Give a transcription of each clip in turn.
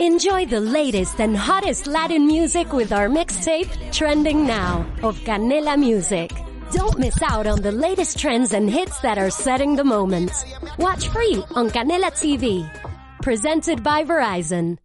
Enjoy the latest and hottest Latin music with our mixtape, Trending Now, of Canela Music. Don't miss out on the latest trends and hits that are setting the moment. Watch free on Canela TV. Presented by Verizon.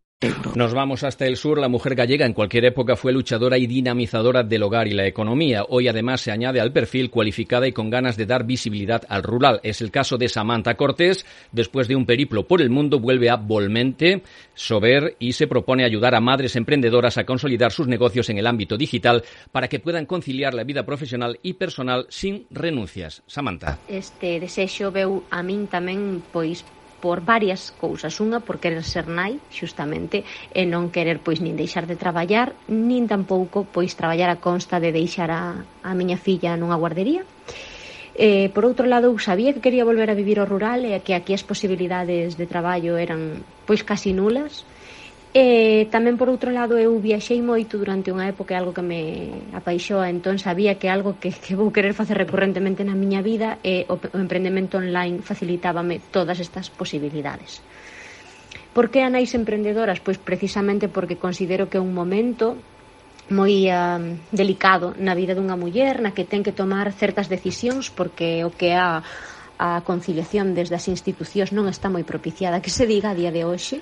Nos vamos hasta el sur. La mujer gallega en cualquier época fue luchadora y dinamizadora del hogar y la economía. Hoy además se añade al perfil cualificada y con ganas de dar visibilidad al rural. Es el caso de Samantha Cortés. Después de un periplo por el mundo vuelve a Volmente, Sober y se propone ayudar a madres emprendedoras a consolidar sus negocios en el ámbito digital para que puedan conciliar la vida profesional y personal sin renuncias. Samantha. Este desexo veu a min tamén pois por varias cousas. Unha, por querer ser nai, xustamente, e non querer pois nin deixar de traballar, nin tampouco pois traballar a consta de deixar a, a miña filla nunha guardería. Eh, por outro lado, eu sabía que quería volver a vivir ao rural e que aquí as posibilidades de traballo eran pois casi nulas E tamén por outro lado eu viaxei moito durante unha época algo que me apaixoa, entón sabía que algo que, que vou querer facer recurrentemente na miña vida e o, o emprendemento online facilitábame todas estas posibilidades. Por que anais emprendedoras? Pois precisamente porque considero que é un momento moi uh, delicado na vida dunha muller na que ten que tomar certas decisións porque o que a, a conciliación desde as institucións non está moi propiciada que se diga a día de hoxe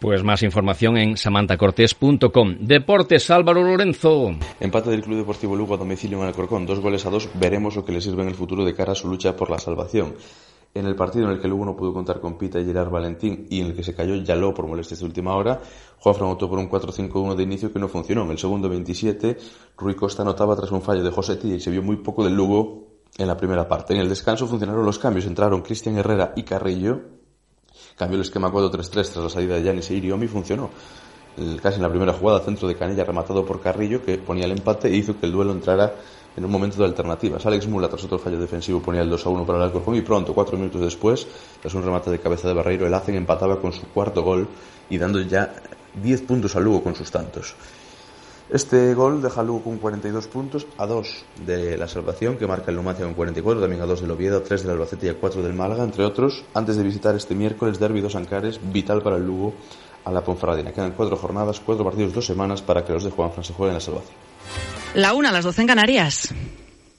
Pues más información en samantacortés.com. Deportes, Álvaro Lorenzo. Empate del Club Deportivo Lugo a domicilio en Alcorcón. Dos goles a dos. Veremos lo que le sirve en el futuro de cara a su lucha por la salvación. En el partido en el que Lugo no pudo contar con Pita y Gerard Valentín y en el que se cayó Yaló por molestias de última hora, Juan optó por un 4-5-1 de inicio que no funcionó. En el segundo 27, Rui Costa anotaba tras un fallo de Josetti y se vio muy poco del Lugo en la primera parte. En el descanso funcionaron los cambios. Entraron Cristian Herrera y Carrillo Cambió el esquema 4-3-3 tras la salida de Yanis e Iriomi y funcionó. casi en la primera jugada, centro de Canella rematado por Carrillo, que ponía el empate e hizo que el duelo entrara en un momento de alternativas. Alex Mula, tras otro fallo defensivo, ponía el 2-1 para el Alcorcón y pronto, cuatro minutos después, tras un remate de cabeza de Barreiro, el Hacen empataba con su cuarto gol y dando ya 10 puntos al Lugo con sus tantos. Este gol deja Lugo con 42 puntos, a 2 de la salvación, que marca el Numancia con 44, también a 2 del Oviedo, a 3 del Albacete y a 4 del Málaga, entre otros, antes de visitar este miércoles Derby dos Ancares, vital para el Lugo a la Ponferradina. Quedan cuatro jornadas, cuatro partidos, dos semanas para que los de Juan Fran se jueguen la salvación. La una a las 12 en Canarias.